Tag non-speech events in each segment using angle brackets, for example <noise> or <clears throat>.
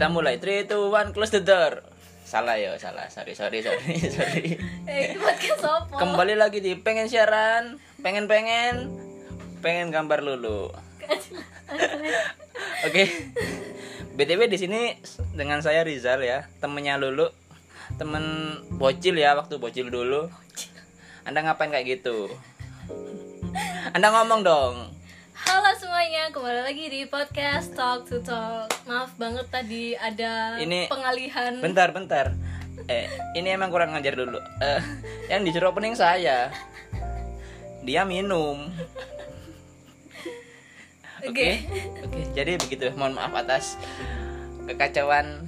kita mulai. 3 2 1 close the door. Salah ya salah. Sorry sorry sorry <laughs> sorry. Eh, kembali lagi di pengen siaran pengen pengen pengen gambar lulu. <laughs> Oke. Btw di sini dengan saya Rizal ya temennya lulu. Temen bocil ya waktu bocil dulu. Anda ngapain kayak gitu? Anda ngomong dong Halo semuanya, kembali lagi di podcast Talk to Talk. Maaf banget tadi ada Ini- pengalihan. bentar bentar eh ini emang kurang ngajar dulu eh, yang disuruh opening saya dia minum Oke. Oke, oke. Jadi begitu. Mohon maaf atas kekacauan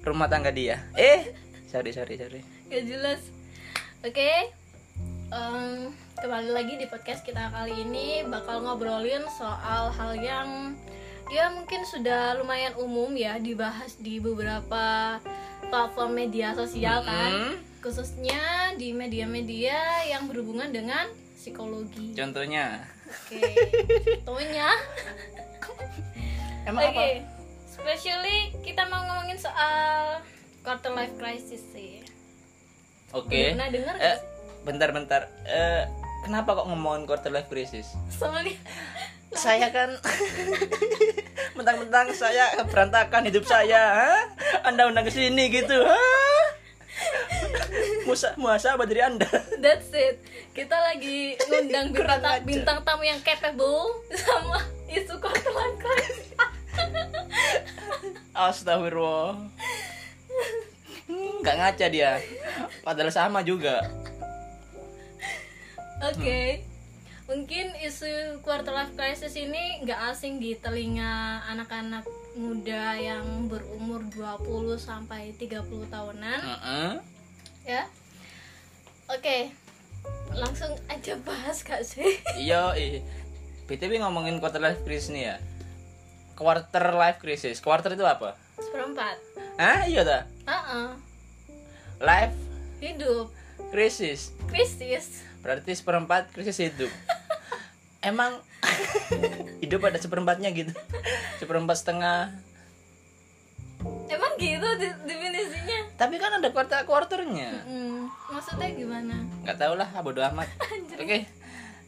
rumah tangga dia. Eh, sorry, sorry, sorry. Gak jelas. Oke. Em, kembali lagi di podcast kita kali ini bakal ngobrolin soal hal yang ya mungkin sudah lumayan umum ya dibahas di beberapa platform media sosial kan. Mm-mm. Khususnya di media-media yang berhubungan dengan psikologi. Contohnya, Oke. Contohnya <laughs> emang Oke, apa? especially kita mau ngomongin soal quarter life crisis sih. Oke. Pernah dengar Eh, sih? Bentar, bentar. Eh, kenapa kok ngomongin quarter life crisis? Soalnya Saya kan <laughs> mentang-mentang saya berantakan hidup saya, hah? Anda undang ke sini gitu, hah? Musa, muasa apa dari Anda? that's it. Kita lagi ngundang <laughs> bintang, bintang tamu yang capable sama isu quarter life crisis. Astagfirullah. Nggak ngaca dia. Padahal sama juga. Oke. Mungkin isu quarter life crisis ini nggak asing di telinga anak-anak muda yang berumur 20 sampai 30 tahunan. Heeh. ya oke langsung aja bahas gak sih <laughs> Iya. BTW ngomongin quarter life crisis nih ya. Quarter life crisis. Quarter itu apa? seperempat Hah? Iya dah. Heeh. Life hidup crisis. krisis Berarti seperempat krisis hidup. <laughs> Emang hidup ada seperempatnya gitu. Seperempat setengah. emang gitu de- definisinya Tapi kan ada quarter quarternya. Hmm, maksudnya gimana nggak tahu lah bodo amat <laughs> oke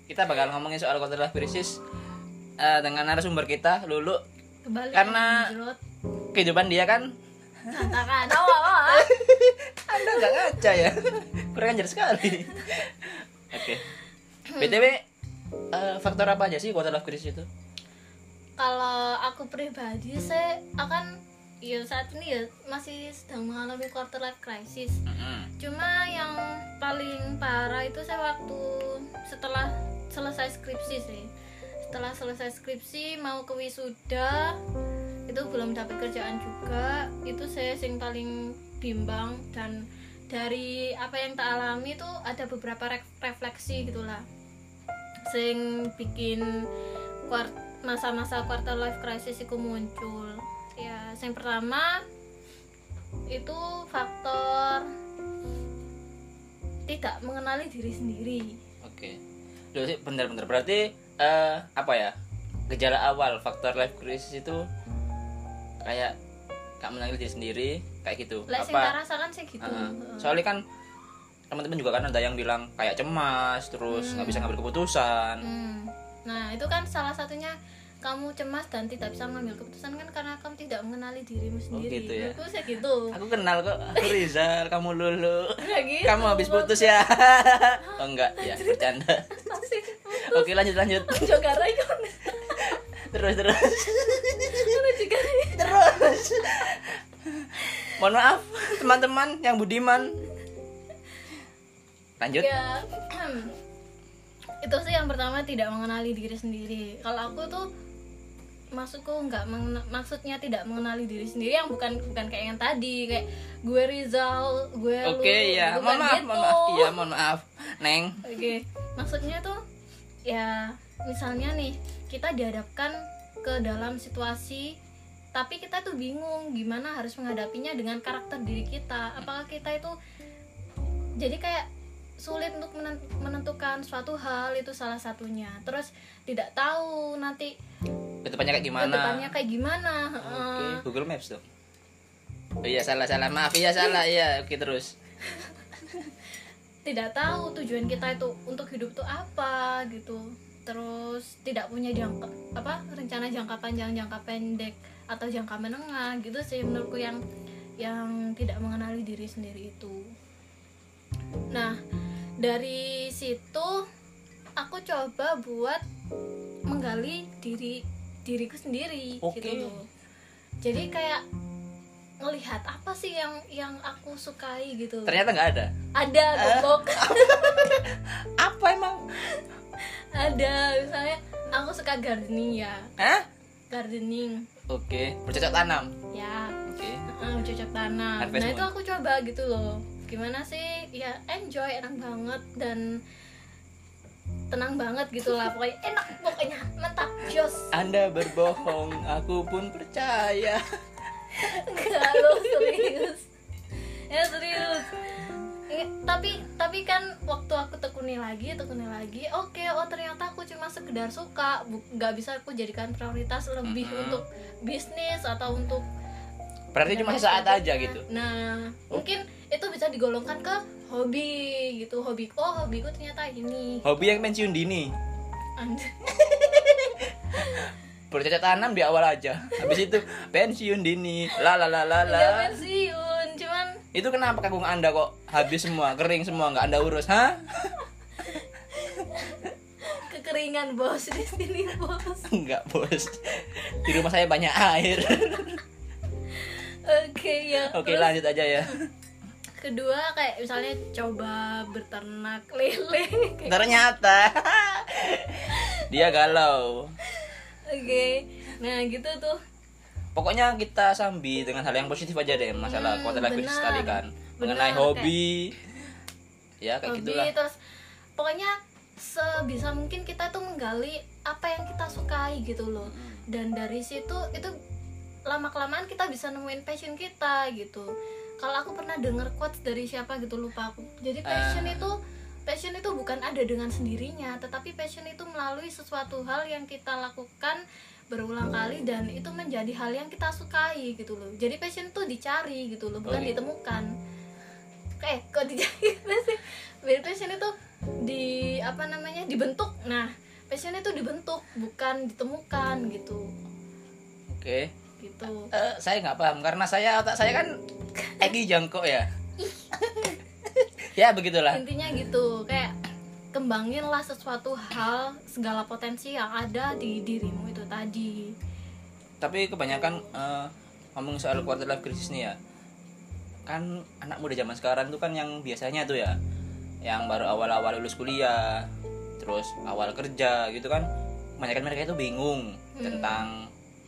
kita bakal ngomongin soal quarter life crisis eh, dengan narasumber kita Lulu kembali Karena- kehidupan dia kan Tantangan. oh, oh, oh. <laughs> anda nggak ngaca ya kurang ajar sekali oke. Btw eh, faktor apa aja sih quarter life crisis itu? Kalau aku pribadi saya akan ya saat ini ya masih sedang mengalami quarter life crisis. Mm-mm. cuma yang paling parah itu saya waktu setelah selesai skripsi sih. Setelah selesai skripsi mau ke wisuda itu belum dapat kerjaan juga. Itu saya yang paling bimbang dan dari apa yang tak alami itu ada beberapa ref- refleksi gitulah. Sing bikin masa-masa quarter life crisis itu muncul. Ya yang pertama itu faktor tidak mengenali diri sendiri. Oke. Duh, sih bentar-bentar. Berarti eh, apa ya? Gejala awal faktor life crisis itu kayak gak mengenali diri sendiri kayak gitu. Lek tak rasakan sih gitu. Heeh. soalnya kan teman-teman juga kan ada yang bilang kayak cemas terus nggak bisa ngambil keputusan. Hmm. nah itu kan salah satunya kamu cemas dan tidak bisa mengambil keputusan kan karena kamu tidak mengenali dirimu sendiri. gitu ya? Sih gitu. Aku kenal kok aku <laughs> Rizal kamu lulu. Gitu kamu habis putus ya. <laughs> Oh enggak. Ya bercanda. <laughs> oke lanjut lanjut. Terus. Terus mohon maaf teman-teman yang budiman. Lanjut. Ya <clears throat> itu sih yang pertama tidak mengenali diri sendiri. Kalau aku tuh maksudku nggak mengena- maksudnya tidak mengenali diri sendiri yang bukan bukan kayak yang tadi kayak gue Rizal gue oke lu, ya mohon maaf gitu. mohon maaf. iya mohon maaf. Neng. Oke, maksudnya tuh ya misalnya nih kita dihadapkan ke dalam situasi tapi kita tuh bingung gimana harus menghadapinya dengan karakter diri kita. Apakah kita itu jadi kayak sulit untuk menen- menentukan suatu hal itu salah satunya. Terus tidak tahu nanti ke depannya kayak gimana ke depannya kayak gimana. oke Heeh. Google Maps tuh oh iya salah salah maaf iya salah iya oke terus tidak tahu tujuan kita itu untuk hidup tuh apa gitu terus tidak punya jangka apa rencana jangka panjang jangka pendek atau jangka menengah gitu sih menurutku yang yang tidak mengenali diri sendiri itu. Nah dari situ aku coba buat menggali diri diriku sendiri Oke. gitu loh. Jadi kayak ngelihat apa sih yang yang aku sukai gitu. Ternyata nggak ada? Ada goblok. <laughs> apa emang? Ada misalnya aku suka gardening ya. Hah? gardening oke bercocok tanam? Ya. Oke. Uh, cocok tanam. Harvest nah itu Moon. aku coba gitu loh. Gimana sih? Ya enjoy enak banget dan tenang banget gitu lah. Pokoknya enak pokoknya mantap jos. Anda berbohong aku pun percaya. <laughs> Enggak lo serius. Ya serius tapi tapi kan waktu aku tekuni lagi tekuni lagi oke oh ternyata aku cuma sekedar suka nggak bisa aku jadikan prioritas lebih Mhm. untuk bisnis atau untuk berarti cuma saat aja gitu? Nah mungkin itu bisa digolongkan ke hobi gitu hobi oh hobiku ternyata ini. Hobi yang pensiun dini. Bercocok tanam di awal aja. Habis itu pensiun dini. La la la la la. Nggak pensiun itu kenapa kagum anda kok habis semua? Kering semua nggak anda urus hah? Kekeringan bos. Di sini bos. Enggak bos. Di rumah saya banyak air. Oke ya Oke Terus? lanjut aja ya. Kedua kayak misalnya coba berternak lele. Ternyata. Dia galau. Oke. Nah gitu tuh Pokoknya kita sambi dengan hal yang positif aja deh Masalah Hmm, quarter life crisis tadi kan. Mengenai kayak- hobi Ya kayak hobi gitulah. terus pokoknya sebisa mungkin kita tuh menggali apa yang kita sukai gitu loh. Dan dari situ itu lama kelamaan kita bisa nemuin passion kita gitu. Kalau aku pernah denger quotes dari siapa gitu lupa aku. Jadi passion Ah. itu passion itu bukan ada dengan sendirinya tetapi passion itu melalui sesuatu hal yang kita lakukan berulang kali dan itu menjadi hal yang kita sukai gitu loh. Jadi passion itu dicari gitu loh bukan Oke. ditemukan. Eh kok dicari? <laughs> Sih? Jadi passion itu di apa namanya dibentuk. Nah passion itu dibentuk bukan ditemukan gitu. Oke. Gitu. Eh, Saya nggak paham Karena saya otak saya kan <laughs> Egi jongkok ya? <laughs> Ya begitulah. Intinya gitu kayak kembanginlah sesuatu hal segala potensi yang ada di dirimu itu tadi tapi kebanyakan eh, ngomong soal quarter life crisis nih ya kan anak muda zaman sekarang tuh kan yang biasanya tuh ya yang baru awal-awal lulus kuliah terus awal kerja gitu kan kebanyakan mereka itu bingung Hmm. tentang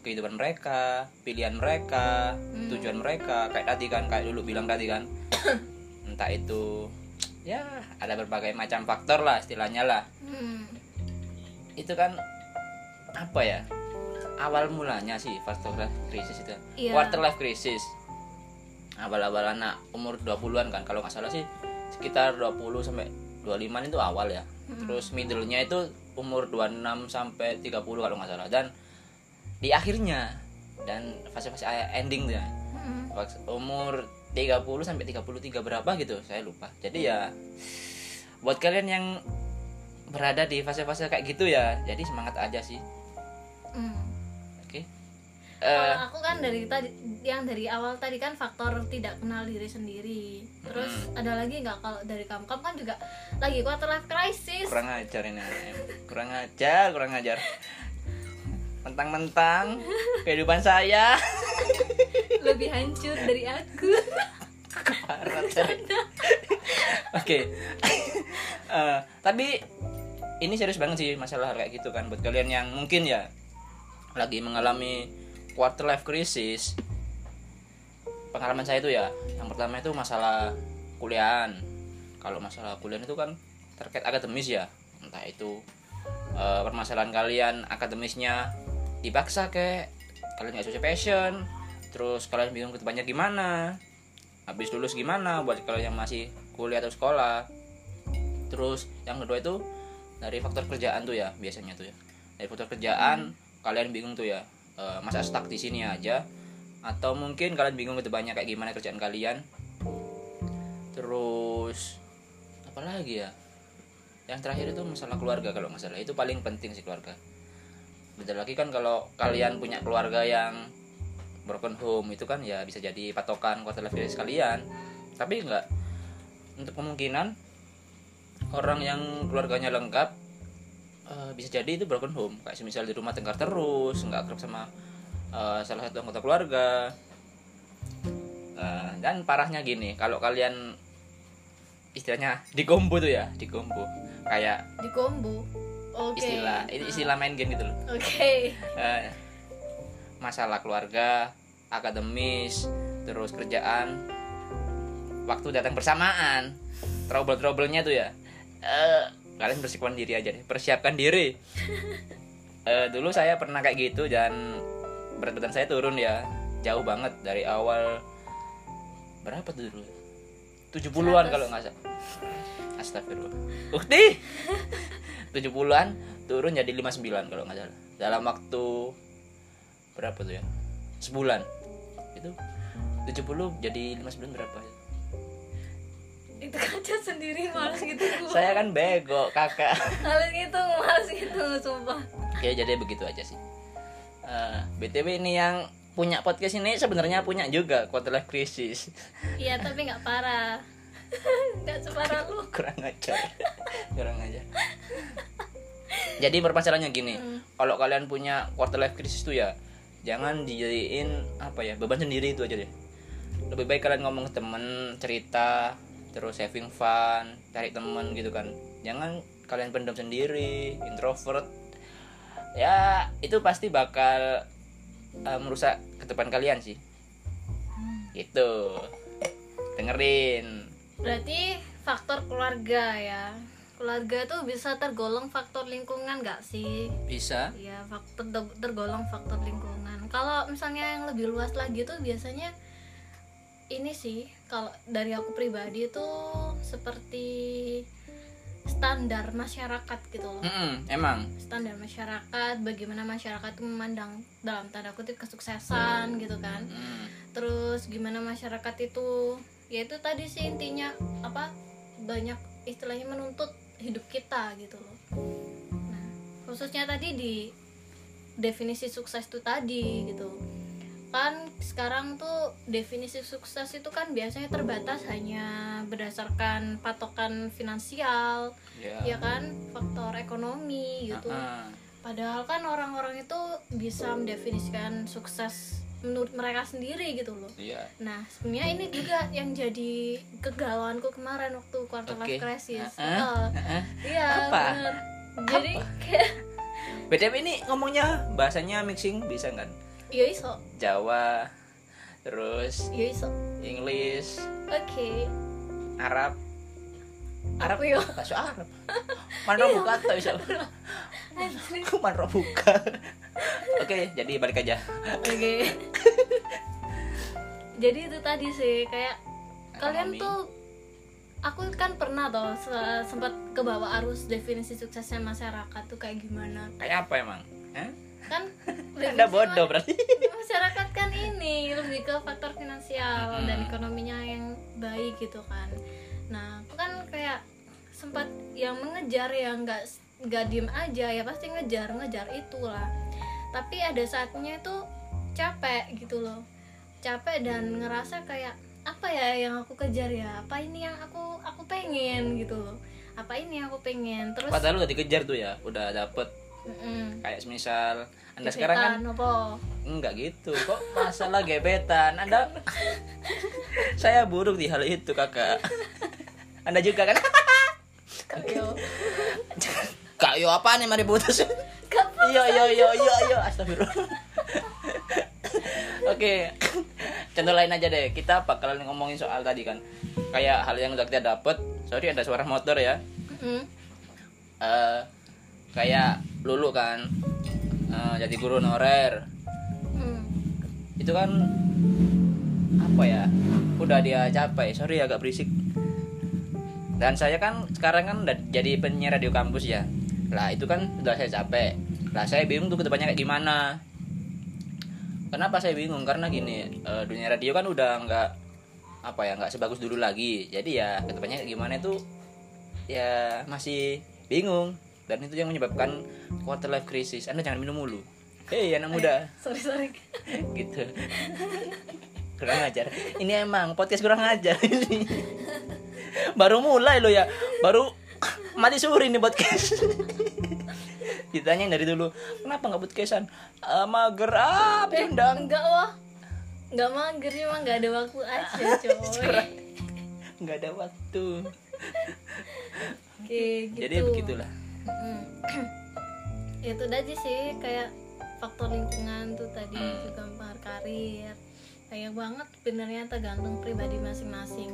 kehidupan mereka pilihan mereka Hmm. tujuan mereka kayak tadi kan kayak dulu bilang tadi kan <coughs> entah itu ya ada berbagai macam faktor lah istilahnya lah. Hmm. itu kan apa ya awal mulanya sih quarter life crisis itu. Iya. quarter life crisis. Awal-awal anak umur 20-an kan kalau nggak salah sih sekitar 20 sampai 25 itu awal ya. Terus middle-nya itu umur 26 sampai 30 kalau nggak salah. Dan di akhirnya dan fase-fase ending ya. Hmm. Umur 30 sampai 33 berapa gitu saya lupa jadi ya buat kalian yang berada di fase-fase kayak gitu ya jadi semangat aja sih Hmm. oke Eh, Kalau aku kan dari tadi yang dari awal tadi kan faktor tidak kenal diri sendiri. Terus Hmm. ada lagi nggak kalau dari kamu? Kamu kan juga lagi quarter life crisis. kurang ajar ini kurang ajar kurang ajar mentang-mentang <laughs> kehidupan saya <laughs> Lebih hancur dari aku. Parah, <laughs> saya. oke. Eh, tapi ini serius banget sih masalah kayak gitu kan buat kalian yang mungkin ya lagi mengalami quarter life crisis. Pengalaman saya itu ya yang pertama itu masalah kuliahan. Kalau masalah kuliah itu kan terkait akademis ya. Entah itu eh, permasalahan kalian akademisnya dipaksa ke kalian nggak sesuai passion terus kalian bingung ke depannya gimana? Habis lulus gimana? Buat kalian yang masih kuliah atau sekolah. Terus yang kedua itu dari faktor kerjaan tuh ya biasanya tuh ya. Dari faktor kerjaan kalian bingung tuh ya eh, masa stuck di sini aja? Atau mungkin kalian bingung ke depannya kayak gimana kerjaan kalian? Terus apa lagi ya? Yang terakhir itu masalah keluarga kalau nggak salah. Itu paling penting sih keluarga. Beda lagi kan kalau kalian punya keluarga yang broken home itu kan ya bisa jadi patokan quarter life crisis kalian tapi enggak untuk kemungkinan orang yang keluarganya lengkap eh, bisa jadi itu broken home. Kayak misal di rumah tengkar terus nggak akrab sama eh, salah satu anggota keluarga. Eh, dan parahnya gini kalau kalian istilahnya digombo tuh ya digombo kayak di combo oke. istilah ini istilah main game gitu loh. Oke. Eh, masalah keluarga akademis terus kerjaan. Waktu datang bersamaan. Trouble troublenya tuh ya. Eh kalian bersihkan diri aja deh. Persiapkan diri. <laughs> Eh, dulu saya pernah kayak gitu dan berat badan saya turun ya. Jauh banget dari awal. Berapa tuh dulu? 70-an 100. kalau nggak salah. Astagfirullah. Ukti! <laughs> 70-an turun jadi 59 kalau nggak salah. Dalam waktu berapa tuh ya? Sebulan. Itu 70 jadi 59 berapa? Ya? itu kaca sendiri males gitu. Saya kan bego kakak. Males gitu males gitu sumpah. Oke jadi begitu aja sih. Eh, btw ini yang punya podcast ini sebenarnya punya juga quarter life crisis. Iya tapi nggak parah. <laughs> Nggak separah lu. Kurang ajar. Kurang ajar. Jadi permasalahannya gini Hmm. kalau kalian punya quarter life crisis tuh ya jangan dijadiin apa ya beban sendiri itu aja deh. Lebih baik kalian ngomong ke temen cerita terus having fun cari temen gitu kan. Jangan kalian pendam sendiri introvert. Ya itu pasti bakal eh, merusak ke depan kalian sih. Gitu. Dengerin. Berarti faktor keluarga ya. Keluarga tuh bisa tergolong faktor lingkungan nggak sih? Bisa. Iya, faktor ter- tergolong faktor lingkungan. Kalau misalnya yang lebih luas lagi tuh biasanya ini sih kalau dari aku pribadi tuh seperti standar masyarakat gitu loh. Mm-mm, emang Standar masyarakat, bagaimana masyarakat tuh memandang dalam tanda kutip kesuksesan gitu kan. Mm. Terus gimana masyarakat itu ya itu tadi sih intinya apa banyak istilahnya menuntut hidup kita gitu loh. Nah, khususnya tadi di definisi sukses itu tadi gitu. Kan sekarang tuh definisi sukses itu kan biasanya terbatas hanya berdasarkan patokan finansial, ya ya kan, faktor ekonomi gitu. Ah, ah. Padahal kan orang-orang itu bisa mendefinisikan sukses menurut mereka sendiri gitu loh. iya Nah, sebenarnya ini juga yang jadi kegalauanku kemarin waktu quarter life Oke. crisis. Ah, Oh, ah. iya, Apa? bener. Jadi kayak btw ini ngomongnya bahasanya mixing bisa kan ya iso, Jawa terus ya iso. English Oke. Arab. Arab? Apa ya? bahasa Arab. Mana buka tuh bisa mana buka. Oke jadi balik aja. Oke. <laughs> jadi itu tadi sih kayak kalian tuh aku kan pernah toh se- sempat kebawa arus definisi suksesnya masyarakat tuh kayak gimana. Kayak apa emang? Hah? kan <laughs> anda definisi bodoh berarti. Masyarakat kan ini lebih ke faktor finansial Mm-mm. dan ekonominya yang baik gitu kan. Nah aku kan kayak sempat yang mengejar yang nggak nggak diem aja ya pasti ngejar ngejar itulah. Tapi ada saatnya itu capek gitu loh. Capek dan ngerasa kayak apa ya yang aku kejar ya? Apa ini yang aku aku pengen gitu loh. Apa ini yang aku pengen? Terus padahal udah dikejar tuh ya udah dapet. Mm-mm. kayak misal anda sekarang kan apa? enggak gitu kok masalah gebetan? Anda <laughs> saya buruk di hal itu kakak. Anda juga kan? <laughs> Kak yo. <laughs> Apa nih mari putus. Iya iya iya iya iya. Astagfirullah. Oke contoh lain aja deh. Kita bakalan ngomongin soal tadi kan. Kayak hal yang udah kita dapet. Sorry ada suara motor ya. Mm. Eh kayak lulu kan. Eh, jadi guru honorer Hmm. itu kan apa ya? Udah dia capai. Sorry agak berisik. Dan saya kan sekarang kan udah jadi penyiar radio kampus ya. Lah itu kan udah saya capek lah saya bingung tuh ke depannya kayak gimana kenapa saya bingung? Karena gini eh, dunia radio kan udah nggak apa ya nggak sebagus dulu lagi. Jadi ya ke depannya gimana itu ya masih bingung. Dan itu yang menyebabkan quarter life crisis. Anda jangan minum mulu. Hei anak muda. Sorry sorry. <laughs> Gitu. Kurang ajar. Ini emang podcast kurang ajar ini. Baru mulai lo ya. Baru mati suri nih podcast <laughs> ditanya dari dulu kenapa nggak podcastan? "Ah, mager. Ah eh, enggak wah enggak mager emang enggak ada waktu aja <laughs> coy. Nggak ada waktu. Oke gitu. jadi begitulah. Mm. Ya, itu aja sih kayak faktor lingkungan tuh tadi juga mempengaruhi karir. Banyak banget sebenarnya tergantung pribadi masing-masing.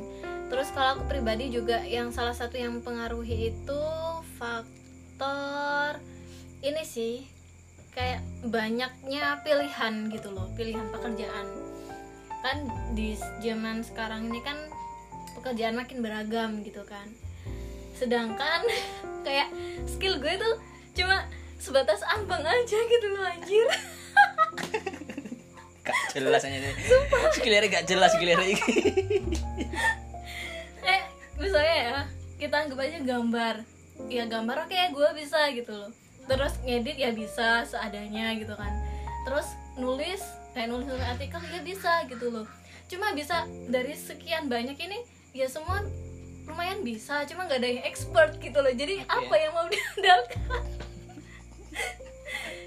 Terus kalau aku pribadi juga yang salah satu yang mempengaruhi itu faktor ini sih kayak banyaknya pilihan gitu loh pilihan pekerjaan. Kan di zaman sekarang ini kan pekerjaan makin beragam gitu kan. Sedangkan <laughs> kayak skill gue tuh cuma sebatas ambang aja gitu loh anjir. <laughs> Gak jelas aja nih skillernya gak jelas skillernya <laughs> eh misalnya ya kita anggap aja gambar. Ya gambar oke gue bisa gitu loh terus ngedit ya bisa seadanya gitu kan. Terus nulis kayak nulis nulis artikel ya bisa gitu loh. Cuma bisa dari sekian banyak ini ya semua lumayan bisa cuma nggak ada yang expert gitu loh. Jadi apa yang mau <laughs> diandalkan?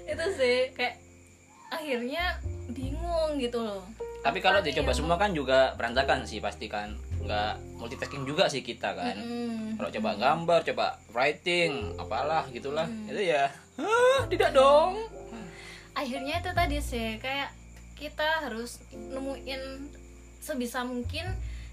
Itu sih kayak akhirnya bingung gitu loh tapi kalau dicoba semua kan juga berantakan sih pasti kan. Nggak multitasking juga sih kita kan. Mm-mm. kalau coba gambar coba writing apalah gitulah. Hmm. itu ya "Hah, tidak dong. Akhirnya itu tadi sih kayak kita harus nemuin sebisa mungkin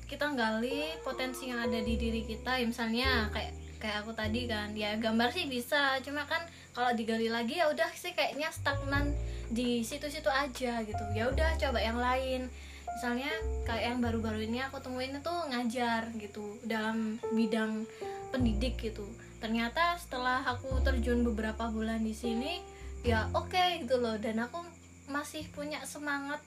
kita gali potensi yang ada di diri kita. Ya misalnya kayak kayak aku tadi kan ya gambar sih bisa cuma kan kalau digali lagi ya udah sih kayaknya stagnan di situ-situ aja gitu. Ya udah coba yang lain. Misalnya kayak yang baru-baru ini aku temuin itu ngajar gitu dalam bidang pendidik gitu. Ternyata setelah aku terjun beberapa bulan di sini ya oke gitu loh. Dan aku masih punya semangat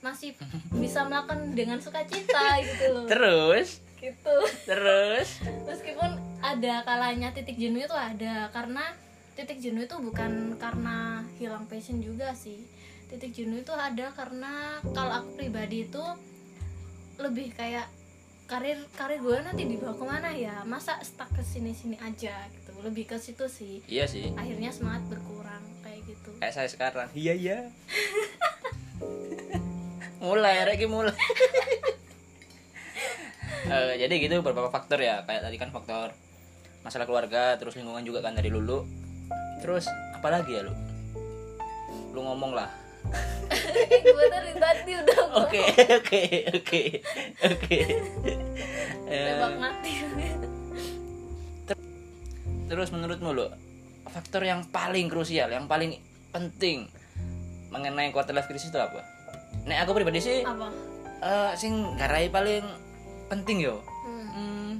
masih bisa melakukan dengan sukacita gitu loh. Terus gitu. Terus? Meskipun ada kalanya titik jenuh itu ada karena titik jenuh itu bukan karena hilang passion juga sih. Titik jenuh itu ada karena kalau aku pribadi itu lebih kayak karir karir gue nanti dibawa ke mana ya? Masa stuck ke sini sini aja gitu. Lebih ke situ sih. Iya sih. Akhirnya semangat berkurang kayak gitu. Kayak saya sekarang. Iya iya. <laughs> Mulai Reki mulai <laughs> Eh, jadi gitu beberapa faktor ya. Kayak tadi kan faktor masalah keluarga terus lingkungan juga kan dari lulu. Terus apa lagi ya lu? Lu ngomong lah. <laughs> Gue dari tadi udah oke oke oke oke. Eh, tembak mati. terus menurutmu lo faktor yang paling krusial yang paling penting mengenai quarter life crisis itu apa? Nek aku pribadi sih apa? eh sing garai paling penting yo. Hmm. Hmm,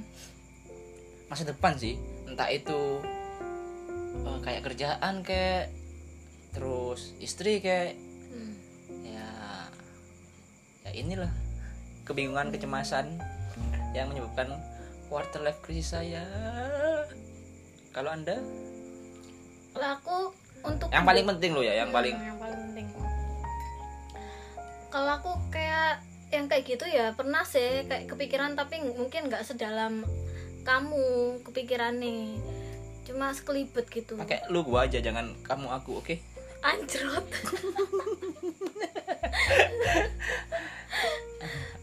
masa depan sih entah itu eh, kayak kerjaan kayak terus istri kayak Hmm. ya ya inilah kebingungan kecemasan yang menyebabkan quarter life crisis saya. Kalau anda? Lah aku untuk yang paling penting lo ya yang Hmm, paling yang paling penting. Kalau aku kayak yang kayak gitu ya pernah sih kayak kepikiran tapi mungkin nggak sedalam kamu kepikiran nih cuma sekelibet gitu. Pakai lu gua aja jangan kamu aku oke? Anjrot. <laughs>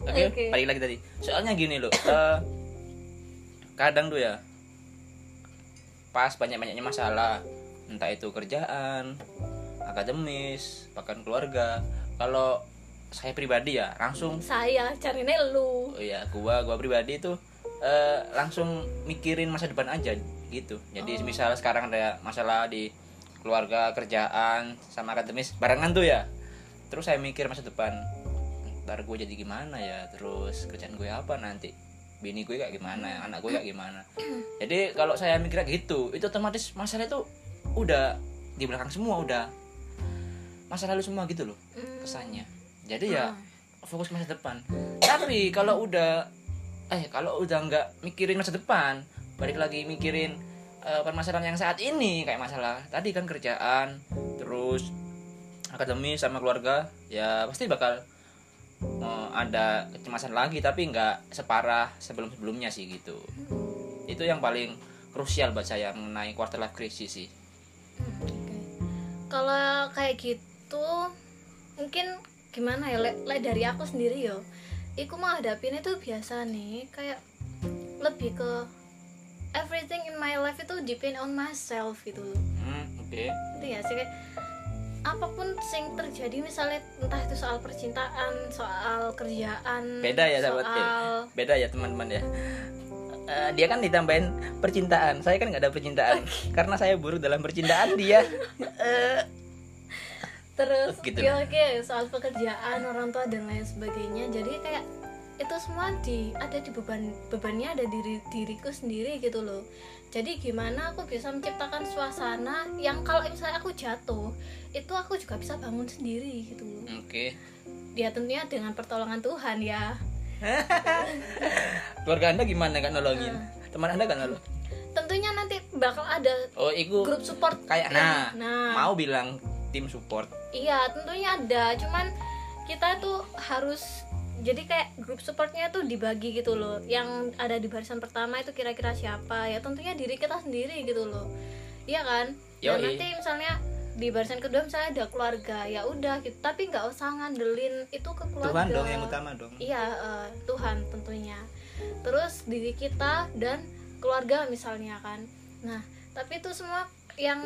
Oke Oke. balik lagi tadi. Soalnya gini loh eh, kadang tuh ya pas banyak banyaknya masalah entah itu kerjaan akademis bahkan keluarga kalau saya pribadi ya langsung saya carinya lu. Oh ya gua gua pribadi itu eh, langsung mikirin masa depan aja gitu. Jadi Oh. misal sekarang ada masalah di keluarga kerjaan sama akademis barengan tuh ya. Terus saya mikir masa depan ntar gue jadi gimana ya? Terus kerjaan gue apa nanti? Bini gue kayak gimana? Anak gue kayak gimana? Jadi kalau saya mikir gitu itu otomatis masalah itu udah di belakang semua udah masa lalu semua gitu loh Hmm. kesannya jadi ya Ah. fokus masa depan tapi kalau udah eh kalau udah nggak mikirin masa depan balik lagi mikirin eh, permasalahan yang saat ini kayak masalah tadi kan kerjaan terus akademi sama keluarga ya pasti bakal eh, ada kecemasan lagi tapi nggak separah sebelum sebelumnya sih gitu itu yang paling krusial buat saya mengenai quarter life crisis sih Hmm. Kalau kayak gitu mungkin gimana ya le, le dari aku sendiri yo. Iku menghadapin itu biasa nih kayak lebih ke everything in my life itu depend on myself gitu loh. hmm, oke Itu ya sih kayak apa pun yang terjadi misalnya entah itu soal percintaan, soal kerjaan, Beda ya, sahabat P. soal beda ya teman-teman ya Eh, dia kan ditambahin percintaan saya kan nggak ada percintaan <laughs> karena saya buruk dalam percintaan dia Eh, terus Gitu ya oke soal pekerjaan orang tua dan lain sebagainya. Jadi kayak itu semua di ada di beban bebannya ada diri diriku sendiri gitu loh. Jadi gimana aku bisa menciptakan suasana yang kalau misalnya aku jatuh itu aku juga bisa bangun sendiri gitu loh. Oke. Ya tentunya dengan pertolongan Tuhan ya. <laughs> Keluarga anda gimana kan nolongin? Teman anda kan nolong? Tentunya nanti bakal ada oh itu grup support. kayak yang- nah, mau bilang tim support Iya, tentunya ada. Cuman kita tuh harus jadi kayak grup supportnya tuh dibagi gitu loh. Yang ada di barisan pertama itu kira-kira siapa? Ya tentunya diri kita sendiri gitu loh. Iya kan? Dan Yoi. nanti misalnya di barisan kedua misalnya ada keluarga, ya udah gitu. Tapi nggak usah ngandelin itu ke keluarga. Tuhan dong yang utama dong Iya, eh, Tuhan tentunya. Terus diri kita dan keluarga misalnya kan. Nah, tapi itu semua yang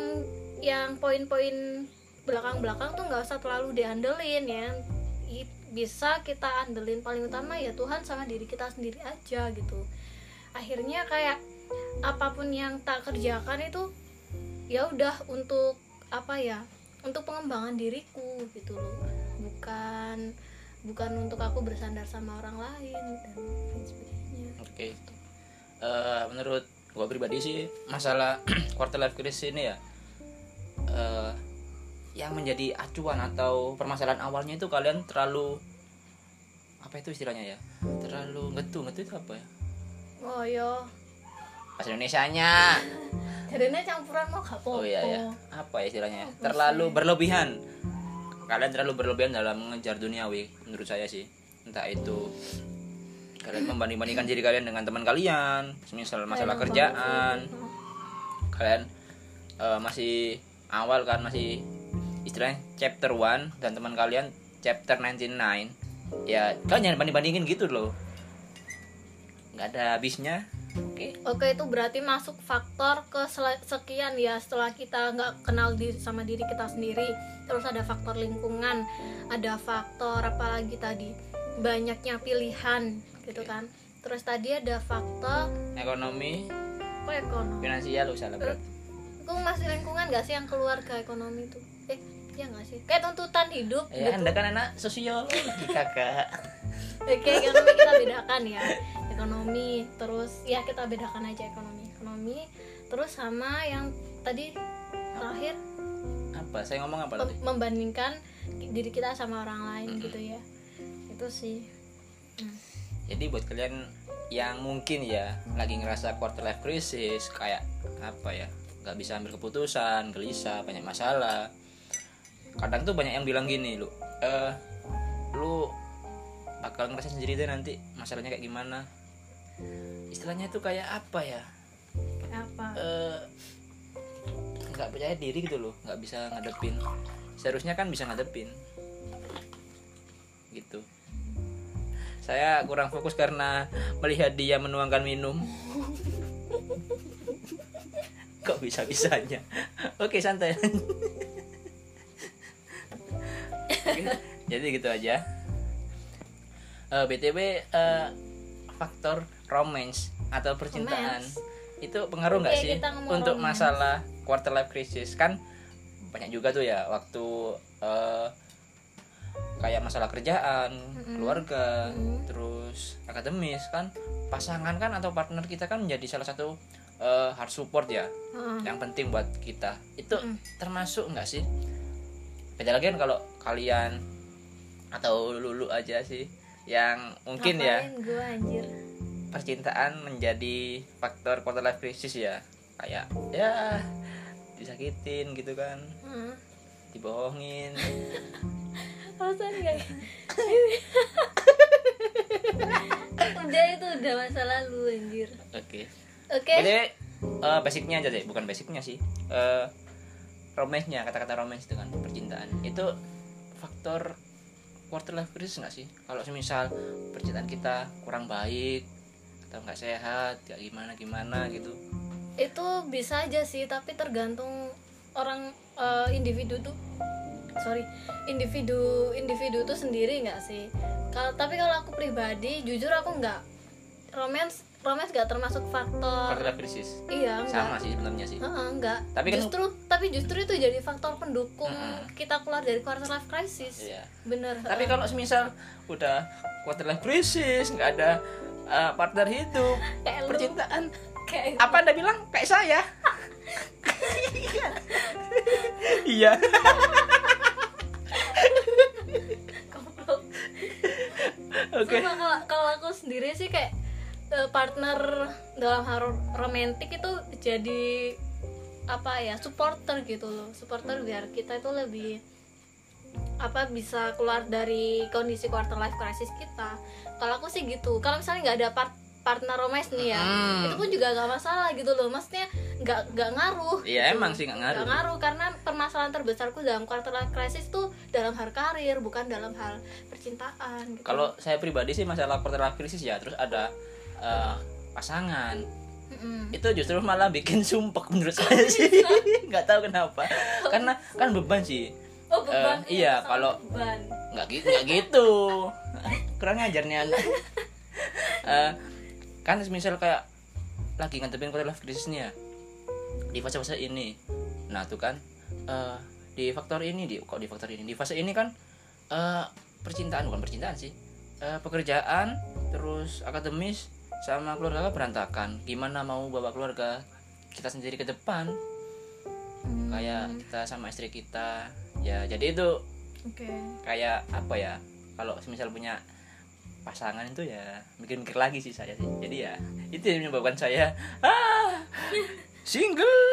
yang poin-poin belakang-belakang tuh nggak usah terlalu diandelin ya. Bisa kita andelin paling utama ya Tuhan sama diri kita sendiri aja gitu. Akhirnya kayak apa pun yang tak kerjakan itu ya udah untuk apa ya? Untuk pengembangan diriku gitu loh. Bukan bukan untuk aku bersandar sama orang lain dan lain sebagainya oke Eh, menurut gua pribadi sih masalah <clears throat> quarter life crisis ini ya eh, yang menjadi acuan atau permasalahan awalnya itu kalian terlalu apa itu istilahnya ya? Terlalu ngetu ngetu itu apa ya? Oh yo bahasa Indonesianya. <laughs> Jadinya campuran mau gak oh iya ya apa ya istilahnya? Apa terlalu sih? berlebihan. Kalian terlalu berlebihan dalam mengejar duniawi menurut saya sih. Entah itu kalian membanding-bandingkan diri kalian dengan teman kalian misal masalah kerjaan. kalian eh, masih awal kan masih istilahnya chapter 1 dan teman kalian chapter 99 ya kalian jangan banding-bandingin gitu loh. Nggak ada habisnya. Oke. Oke itu berarti masuk faktor ke sekian ya setelah kita nggak kenal diri sama diri kita sendiri. Terus ada faktor lingkungan ada faktor apa lagi tadi? Banyaknya pilihan gitu kan? Terus tadi ada faktor ekonomi. Apa ekonomi? Finansial usaha berarti Aku masih lingkungan gak sih yang keluarga ekonomi itu? eh ya nggak sih kayak tuntutan hidup ya gitu anda kan anak sosiologi kakak <laughs> Oke, ekonomi kita bedakan ya. Ekonomi, terus ya kita bedakan aja ekonomi. Ekonomi, terus sama yang tadi terakhir apa saya ngomong apa tadi membandingkan diri kita sama orang lain Mm-mm. gitu ya. Itu sih. Hmm. jadi buat kalian yang mungkin ya lagi ngerasa quarter life crisis kayak apa ya nggak bisa ambil keputusan gelisah banyak masalah kadang tuh banyak yang bilang gini lu eh lu bakal ngerasa sendiri deh nanti masalahnya kayak gimana. Istilahnya itu kayak apa ya? Apa? eh nggak percaya diri gitu loh nggak bisa ngadepin. Seharusnya kan bisa ngadepin. Gitu. Saya kurang fokus karena melihat dia menuangkan minum. <laughs> Kok bisa bisanya oke santai <laughs> <laughs> jadi gitu aja Eh, btw eh, faktor romance atau percintaan Romance. itu pengaruh nggak sih untuk romance. masalah quarter life crisis kan banyak juga tuh ya waktu eh, kayak masalah kerjaan Mm-mm. keluarga Mm. terus akademis kan pasangan kan atau partner kita kan menjadi salah satu eh, hard support ya Heeh. yang penting buat kita itu Mm. termasuk nggak sih beda lagi kan kalau kalian atau lulu aja sih yang mungkin ya Ngapain gua anjir? percintaan menjadi faktor quarter life crisis ya. Kayak ya disakitin gitu kan. Heeh. dibohongin. <laughs> Alasan gak udah itu udah masa lalu anjir. Oke. Oke. Jadi eh, basicnya aja deh, bukan basicnya sih. Eh romance-nya, kata-kata itu kan percintaan. Itu faktor quarter life crisis nggak sih? Kalau semisal percintaan kita kurang baik atau nggak sehat, nggak gimana gimana gitu. itu bisa aja sih tapi tergantung orang eh, individu tuh sorry individu individu tuh sendiri nggak sih kalau tapi kalau aku pribadi jujur aku nggak romance romance nggak termasuk faktor life crisis. iya enggak Sama sih sebenarnya sih. Heeh, enggak Tapi kan- justru tapi justru itu jadi faktor pendukung Heeh. kita keluar dari quarter life crisis. Iya. bener Tapi kalau semisal udah quarter life crisis, nggak ada eh, partner hidup, <laughs> Kayak percintaan kayak apa anda bilang? Kayak saya. <laughs> Iya. <laughs> Oke. Kalau kalau aku sendiri sih kayak partner dalam hal ro- romantis itu jadi apa ya supporter gitu loh supporter biar kita itu lebih apa bisa keluar dari kondisi quarter life crisis kita kalau aku sih gitu kalau misalnya nggak ada part- partner romance nih ya Hmm. itu pun juga nggak masalah gitu loh maksudnya nggak nggak ngaruh Iya, gitu. emang sih nggak ngaruh. Nggak ngaruh karena permasalahan terbesarku dalam quarter life crisis tuh dalam hal karir bukan dalam hal percintaan gitu. kalau saya pribadi sih masalah quarter life crisis ya terus ada eh, pasangan. Mm-mm. itu justru malah bikin sumpek menurut saya sih. <laughs> nggak tahu kenapa. Karena kan beban sih. Oh beban. Eh, iya, kalau- nggak gitu nggak <laughs> gitu. Kurang ajar nih anak <laughs> Eh, kan misal kayak lagi ngadepin quarter life crisis nih ya di fase-fase ini. Nah tuh kan eh, di faktor ini di kok di faktor ini? Di fase ini kan eh, percintaan bukan percintaan sih. Eh, pekerjaan terus akademis sama keluarga berantakan. Gimana mau bawa keluarga kita sendiri ke depan? Hmm, kayak kita sama istri kita. Ya jadi itu oke. kayak apa ya? Kalau semisal punya pasangan itu ya mikir-mikir lagi sih saya sih. Jadi ya itu yang menyebabkan saya ah single.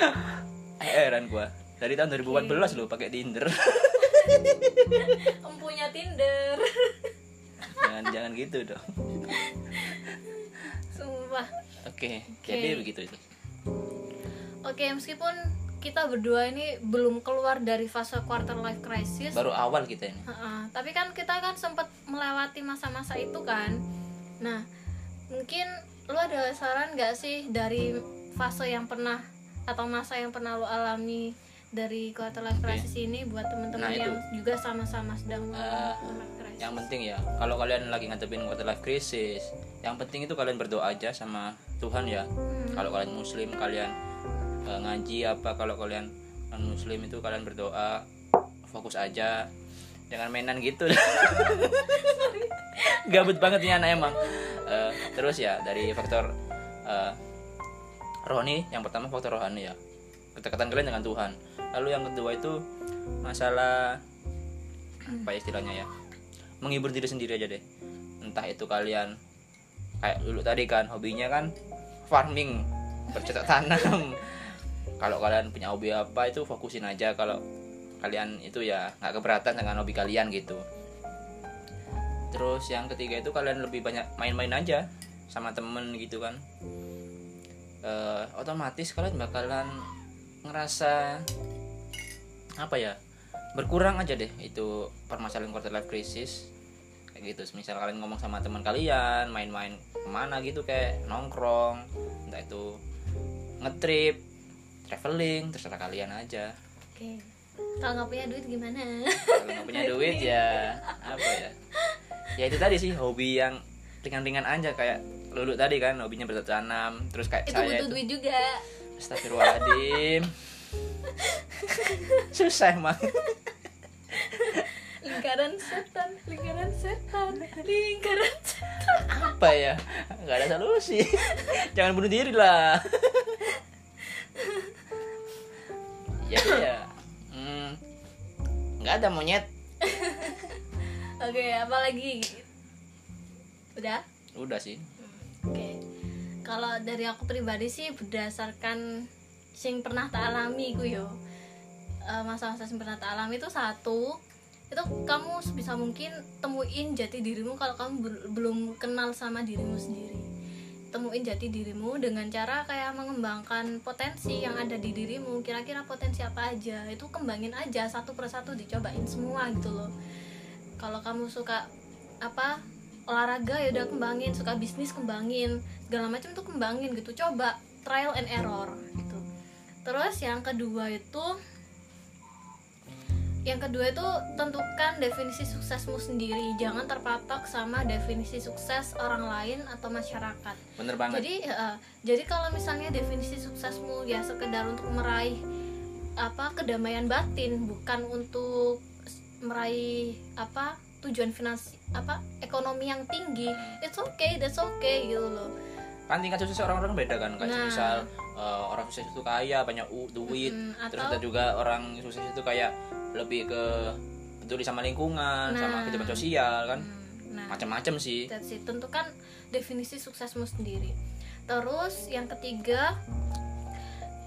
<laughs> Heran gua. Dari tahun 2014 loh pakai Tinder. <laughs> Empunya tinder jangan jangan gitu dong. Sumpah. Oke jadi begitu itu. Oke meskipun kita berdua ini belum keluar dari fase quarter life crisis. Baru awal kita ini. Ha-ha. tapi kan kita kan sempat melewati masa-masa itu kan. Nah mungkin lu ada saran gak sih dari fase yang pernah atau masa yang pernah lu alami dari quarter life crisis ini buat teman-teman Nah, itu. yang juga sama-sama sedang Eh, yang penting ya kalau kalian lagi ngadepin quarter life crisis yang penting itu kalian berdoa aja sama Tuhan ya. Hmm. kalau kalian muslim kalian eh, ngaji apa kalau kalian non muslim itu kalian berdoa fokus aja jangan mainan gitu. <laughs> Gabut banget nih anak emang. Eh, terus ya dari faktor eh, rohani yang pertama faktor rohani ya. Kedekatan kalian dengan Tuhan. Lalu yang kedua itu masalah apa ya istilahnya ya menghibur diri sendiri aja deh. Entah itu kalian kayak dulu tadi kan hobinya kan farming bercocok <laughs> tanam. Kalau kalian punya hobi apa itu fokusin aja. Kalau kalian itu ya nggak keberatan dengan hobi kalian gitu. Terus yang ketiga itu kalian lebih banyak main-main aja sama temen gitu kan. Eh, otomatis kalian bakalan ngerasa apa ya berkurang aja deh itu permasalahan quarter life crisis. Kayak gitu misal kalian ngomong sama teman kalian main-main ke mana gitu kayak nongkrong entah itu ngetrip traveling terserah kalian aja. Oke. Kalau nggak punya duit gimana? Kalau nggak punya duit ya apa ya? Ya itu tadi sih hobi yang ringan-ringan aja kayak lulu tadi kan hobinya bercocok tanam terus kayak itu saya butuh itu. duit juga. Astagfirullahaladzim. <laughs> Susah emang lingkaran setan lingkaran setan lingkaran setan. Apa ya? Gak ada solusi. <laughs> Jangan bunuh diri lah. <laughs> Ya ya hmm, nggak ada monyet. <laughs> Oke apa lagi? Udah? Udah sih. Oke. Kalau dari aku pribadi sih berdasarkan sing pernah tak alami ku yo. Eh, masa-masa sing pernah tak alami itu satu itu kamu sebisa mungkin temuin jati dirimu kalau kamu bel- belum kenal sama dirimu sendiri. Temuin jati dirimu dengan cara kayak mengembangkan potensi yang ada di dirimu. Kira-kira potensi apa aja? Itu kembangin aja satu persatu dicobain semua gitu loh. Kalau kamu suka apa olahraga ya udah kembangin. Suka bisnis kembangin. Segala macam tuh kembangin gitu. Coba trial and error gitu. Terus yang kedua itu yang kedua itu tentukan definisi suksesmu sendiri. Jangan terpatok sama definisi sukses orang lain atau masyarakat. Bener banget. Jadi eh, jadi kalau misalnya definisi suksesmu ya sekedar untuk meraih apa kedamaian batin bukan untuk meraih apa tujuan finansi apa ekonomi yang tinggi it's okay that's okay gitu loh. Kan tingkat sukses orang-orang beda kan kayak Nah. misal eh, orang sukses itu kaya banyak duit. Mm, terus atau ada juga orang sukses itu kayak lebih ke peduli sama lingkungan sama Nah. kehidupan sosial kan? Hmm, nah. Macam-macam sih. That's it. Tentukan definisi suksesmu sendiri. Terus yang ketiga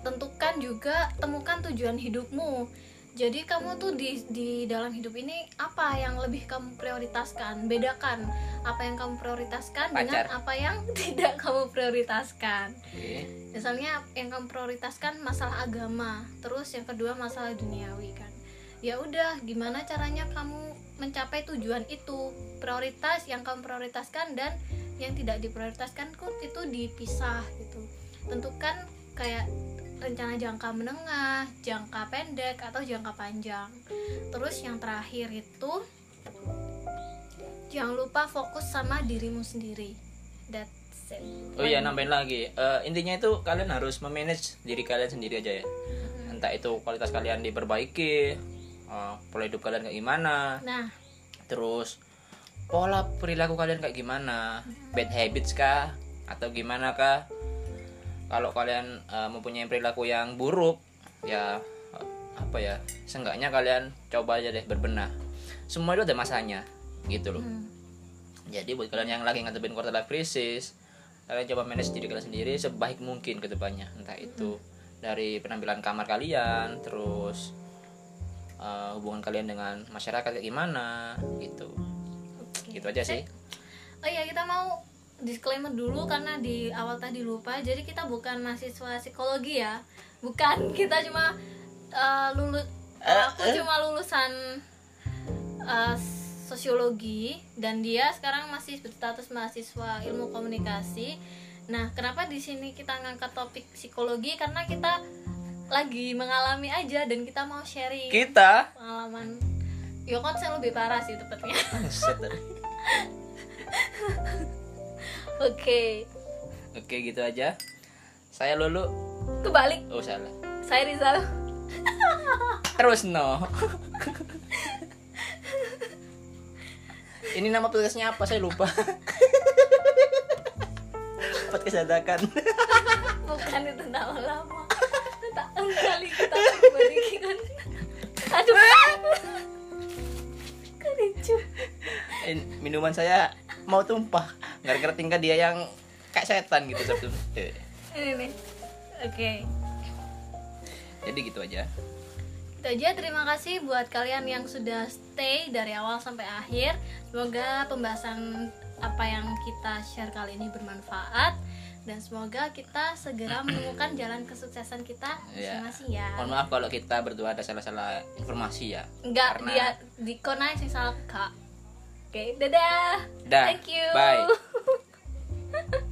tentukan juga temukan tujuan hidupmu. Jadi kamu tuh di di dalam hidup ini apa yang lebih kamu prioritaskan? Bedakan apa yang kamu prioritaskan dengan Pacar. apa yang <laughs> tidak kamu prioritaskan. Oke. misalnya yang kamu prioritaskan masalah agama terus yang kedua masalah duniawi kan ya udah gimana caranya kamu mencapai tujuan itu? Prioritas yang kamu prioritaskan dan yang tidak diprioritaskan kok itu dipisah gitu. Tentukan kayak rencana jangka menengah jangka pendek atau jangka panjang. Terus yang terakhir itu jangan lupa fokus sama dirimu sendiri. That's it. Oh iya nambahin lagi. Eh, intinya itu kalian harus memanage diri kalian sendiri aja ya. Entah itu kualitas kalian diperbaiki eh, pola hidup kalian kayak gimana? Nah. Terus pola perilaku kalian kayak gimana? Bad habits kah? Atau gimana kah? Kalau kalian eh, mempunyai perilaku yang buruk ya apa ya seenggaknya kalian coba aja deh berbenah. Semua itu ada masanya gitu loh. Hmm. jadi buat kalian yang lagi ngadepin quarter life crisis kalian coba manage diri kalian sendiri sebaik mungkin ke depannya. Entah itu dari penampilan kamar kalian terus eh, hubungan kalian dengan masyarakat kayak gimana gitu Oke. gitu aja sih Oh iya kita mau disclaimer dulu karena di awal tadi lupa. Jadi kita bukan mahasiswa psikologi ya, bukan. <laughs> Kita cuma uh, lulus. aku cuma lulusan uh, sosiologi dan dia sekarang masih berstatus mahasiswa ilmu komunikasi. Nah, kenapa di sini kita ngangkat topik psikologi? Karena kita lagi mengalami aja dan kita mau sharing kita pengalaman. Yo kan saya lebih parah sih tepatnya. <laughs> Oke, oke gitu aja saya lulu kebalik. oh salah Saya Rizal. terus no ini nama podcastnya apa saya lupa <laughs> podcast dadakan Bukan itu nama lama. Kali kita kembali kan. <laughs> Aduh. Kan lucu. In- minuman saya mau tumpah gara-gara tingkat dia yang kayak setan gitu sabtu Eh, Ini nih. Oke. jadi gitu aja Itu aja terima kasih buat kalian yang sudah stay dari awal sampai akhir. Semoga pembahasan apa yang kita share kali ini bermanfaat dan semoga kita segera menemukan jalan kesuksesan kita Iya. masing-masing ya. mohon maaf kalau kita berdua ada salah-salah informasi ya Enggak Karena- dia di konai sing salah kak. Oke, dadah. dah Thank you. bye <laughs>